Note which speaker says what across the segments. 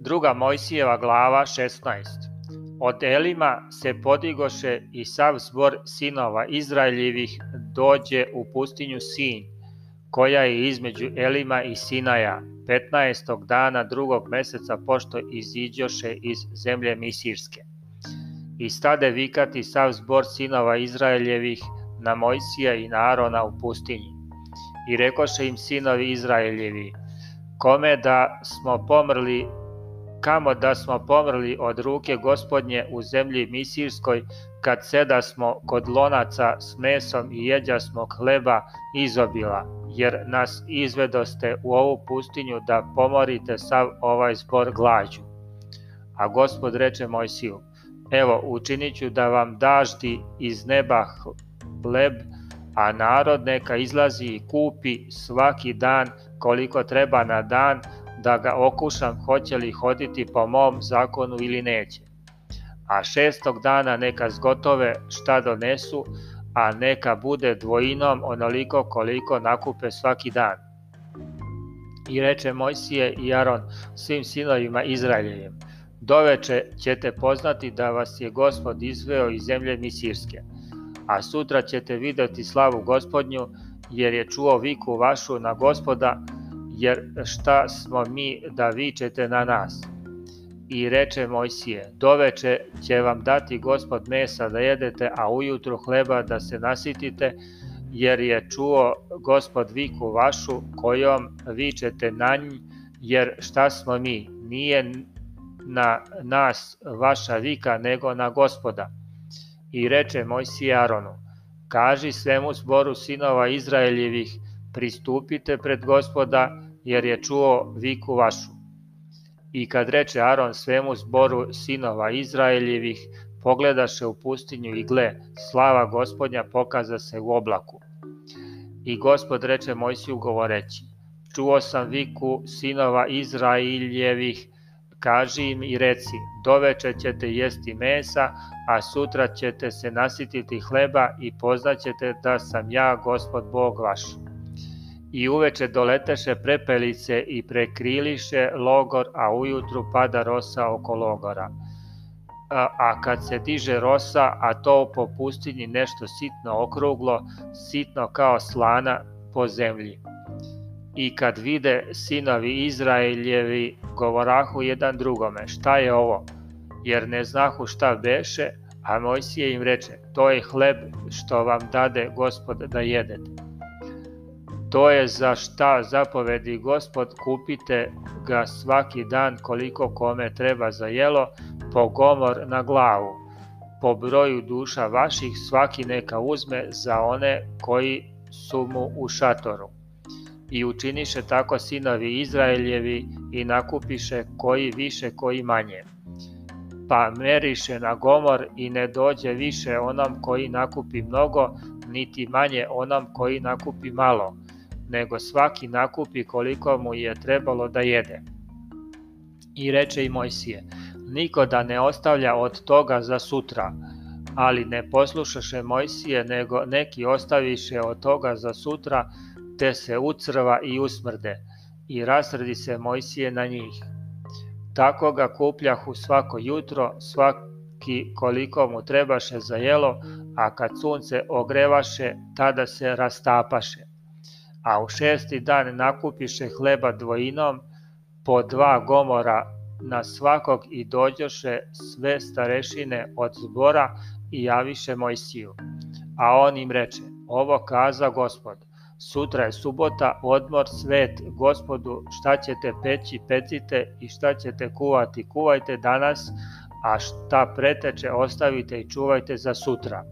Speaker 1: Druga Mojsijeva glava 16 Od Elima se podigoše i sav zbor sinova Izraeljivih dođe u pustinju Sin, koja je između Elima i Sinaja, 15. dana drugog meseca pošto iziđoše iz zemlje Misirske. I stade vikati sav zbor sinova Izraeljevih na Mojsija i na Arona u pustinji. I rekoše im sinovi Izraeljevi, kome da smo pomrli Kamo da smo pomrli od ruke gospodnje u zemlji misirskoj, kad sedasmo kod lonaca s mesom i jeđasmo hleba izobila, jer nas izvedoste u ovu pustinju da pomorite sav ovaj zbor glađu. A gospod reče Mojsiju, evo učinit ću da vam daždi iz neba hleb, a narod neka izlazi i kupi svaki dan koliko treba na dan, da ga okušam hoće li hoditi po mom zakonu ili neće. A šestog dana neka zgotove šta donesu, a neka bude dvojinom onoliko koliko nakupe svaki dan. I reče Mojsije i Aron svim sinovima Izraeljevim, doveče ćete poznati da vas je gospod izveo iz zemlje Misirske, a sutra ćete videti slavu gospodnju, jer je čuo viku vašu na gospoda, jer šta smo mi da vičete na nas? I reče Mojsije, doveče će vam dati gospod mesa da jedete, a ujutru hleba da se nasitite, jer je čuo gospod viku vašu kojom vičete na nj, jer šta smo mi? Nije na nas vaša vika, nego na gospoda. I reče Mojsije Aronu, kaži svemu zboru sinova Izraeljevih, pristupite pred gospoda, jer je čuo viku vašu. I kad reče Aron svemu zboru sinova Izraeljevih, pogledaše u pustinju i gle, slava gospodnja pokaza se u oblaku. I gospod reče Mojsiju govoreći, čuo sam viku sinova Izraeljevih, kaži im i reci, doveče ćete jesti mesa, a sutra ćete se nasititi hleba i poznaćete da sam ja gospod Bog vaš. I uveče doleteše prepelice i prekriliše logor, a ujutru pada rosa oko logora. A, kad se diže rosa, a to po pustinji nešto sitno okruglo, sitno kao slana po zemlji. I kad vide sinovi Izraeljevi, govorahu jedan drugome, šta je ovo? Jer ne znahu šta beše, a Mojsije im reče, to je hleb što vam dade gospod da jedete. To je za šta zapovedi gospod, kupite ga svaki dan koliko kome treba za jelo, po gomor na glavu. Po broju duša vaših svaki neka uzme za one koji su mu u šatoru. I učiniše tako sinovi Izraeljevi i nakupiše koji više koji manje. Pa meriše na gomor i ne dođe više onom koji nakupi mnogo, niti manje onom koji nakupi malo nego svaki nakupi koliko mu je trebalo da jede. I reče i Mojsije, niko da ne ostavlja od toga za sutra, ali ne poslušaše Mojsije, nego neki ostaviše od toga za sutra, te se ucrva i usmrde, i rasredi se Mojsije na njih. Tako ga kupljahu svako jutro, svaki koliko mu trebaše za jelo, a kad sunce ogrevaše, tada se rastapaše a u šesti dan nakupiše hleba dvojinom, po dva gomora na svakog i dođoše sve starešine od zbora i javiše Mojsiju. A on im reče, ovo kaza gospod, sutra je subota, odmor svet gospodu, šta ćete peći, pecite i šta ćete kuvati, kuvajte danas, a šta preteče ostavite i čuvajte za sutra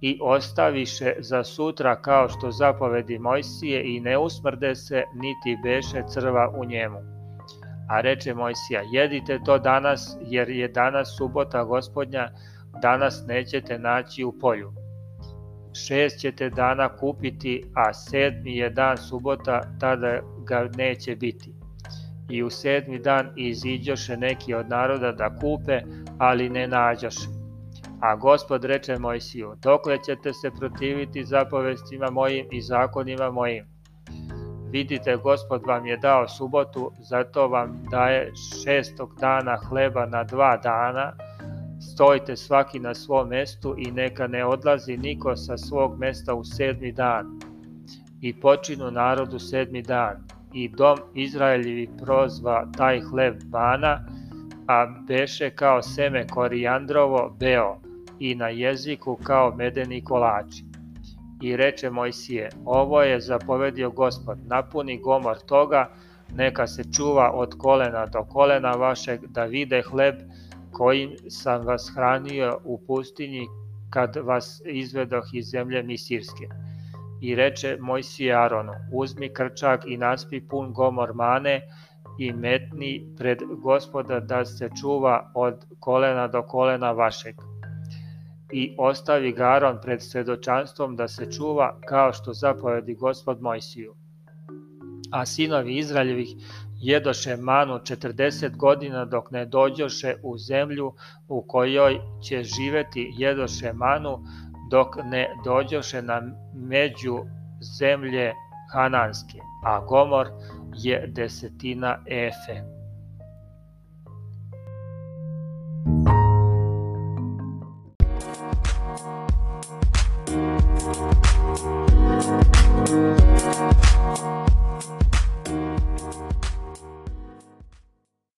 Speaker 1: i ostaviše za sutra kao što zapovedi Mojsije i ne usmrde se niti beše crva u njemu. A reče Mojsija, jedite to danas jer je danas subota gospodnja, danas nećete naći u polju. Šest ćete dana kupiti, a sedmi je dan subota, tada ga neće biti. I u sedmi dan iziđoše neki od naroda da kupe, ali ne nađoše A gospod reče Mojsiju, dokle ćete se protiviti zapovestima mojim i zakonima mojim? Vidite, gospod vam je dao subotu, zato vam daje šestog dana hleba na dva dana, stojte svaki na svom mestu i neka ne odlazi niko sa svog mesta u sedmi dan. I počinu narodu sedmi dan. I dom Izraeljevi prozva taj hleb bana, a beše kao seme korijandrovo beo i na jeziku kao medeni kolači. I reče Mojsije, ovo je zapovedio gospod, napuni gomor toga, neka se čuva od kolena do kolena vašeg, da vide hleb kojim sam vas hranio u pustinji kad vas izvedoh iz zemlje Misirske. I reče Mojsije Aronu, uzmi krčak i naspi pun gomor mane i metni pred gospoda da se čuva od kolena do kolena vašeg i ostavi Garon pred svedočanstvom da se čuva kao što zapovedi gospod Mojsiju. A sinovi Izraljevih jedoše manu 40 godina dok ne dođoše u zemlju u kojoj će živeti jedoše manu dok ne dođoše na među zemlje Hananske, a Gomor je desetina Efe.